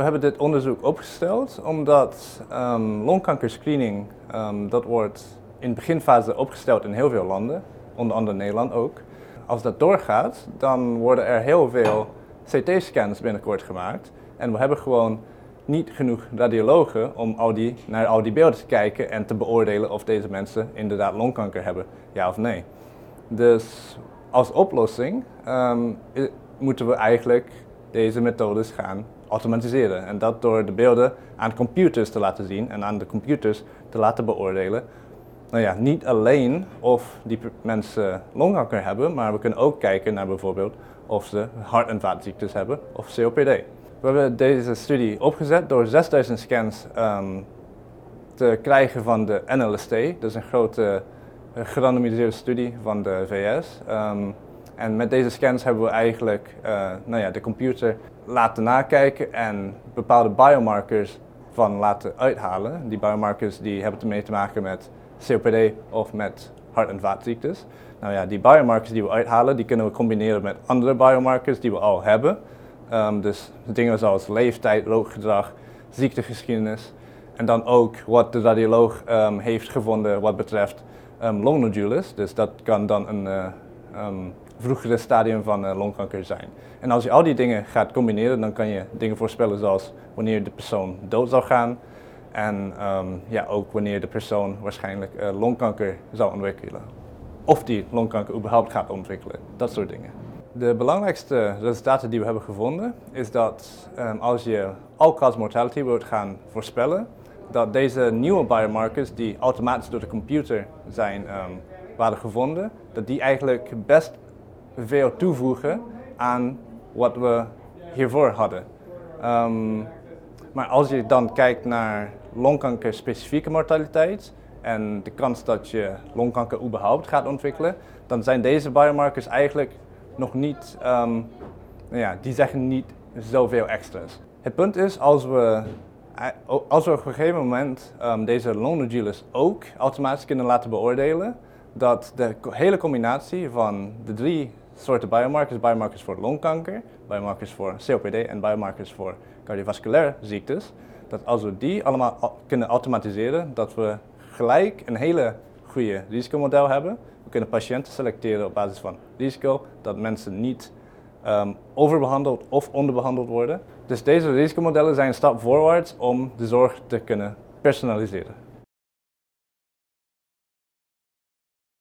We hebben dit onderzoek opgesteld omdat um, longkankerscreening, um, dat wordt in beginfase opgesteld in heel veel landen, onder andere Nederland ook. Als dat doorgaat, dan worden er heel veel CT-scans binnenkort gemaakt. En we hebben gewoon niet genoeg radiologen om al die, naar al die beelden te kijken en te beoordelen of deze mensen inderdaad longkanker hebben, ja of nee. Dus als oplossing um, moeten we eigenlijk deze methodes gaan automatiseren. En dat door de beelden aan computers te laten zien en aan de computers te laten beoordelen. Nou ja, niet alleen of die mensen longkanker hebben, maar we kunnen ook kijken naar bijvoorbeeld of ze hart- en vaatziektes hebben of COPD. We hebben deze studie opgezet door 6000 scans um, te krijgen van de NLST. Dat is een grote gerandomiseerde studie van de VS. Ehm, en met deze scans hebben we eigenlijk uh, nou ja, de computer laten nakijken en bepaalde biomarkers van laten uithalen. Die biomarkers die hebben ermee te maken met COPD of met hart- en vaatziektes. Nou ja, die biomarkers die we uithalen, die kunnen we combineren met andere biomarkers die we al hebben. Um, dus dingen zoals leeftijd, rookgedrag, ziektegeschiedenis. En dan ook wat de radioloog um, heeft gevonden wat betreft um, longnodules. Dus dat kan dan een uh, vroegere stadium van uh, longkanker zijn. En als je al die dingen gaat combineren, dan kan je dingen voorspellen zoals wanneer de persoon dood zal gaan. En ja, ook wanneer de persoon waarschijnlijk uh, longkanker zal ontwikkelen. Of die longkanker überhaupt gaat ontwikkelen. Dat soort dingen. De belangrijkste resultaten die we hebben gevonden is dat um, als je all-cause mortality wilt gaan voorspellen, dat deze nieuwe biomarkers die automatisch door de computer zijn um, waren gevonden, dat die eigenlijk best veel toevoegen aan wat we hiervoor hadden. Um, maar als je dan kijkt naar longkanker specifieke mortaliteit en de kans dat je longkanker überhaupt gaat ontwikkelen, dan zijn deze biomarkers eigenlijk nog niet, um, nou ja, die zeggen niet zoveel extra's. Het punt is, als we, als we op een gegeven moment um, deze nodules ook automatisch kunnen laten beoordelen, dat de hele combinatie van de drie soorten biomarkers, biomarkers voor longkanker, biomarkers voor COPD en biomarkers voor cardiovasculaire ziektes, dat als we die allemaal kunnen automatiseren, dat we gelijk een hele goede risicomodel hebben we kunnen patiënten selecteren op basis van risico, dat mensen niet um, overbehandeld of onderbehandeld worden. Dus deze risicomodellen zijn een stap voorwaarts om de zorg te kunnen personaliseren.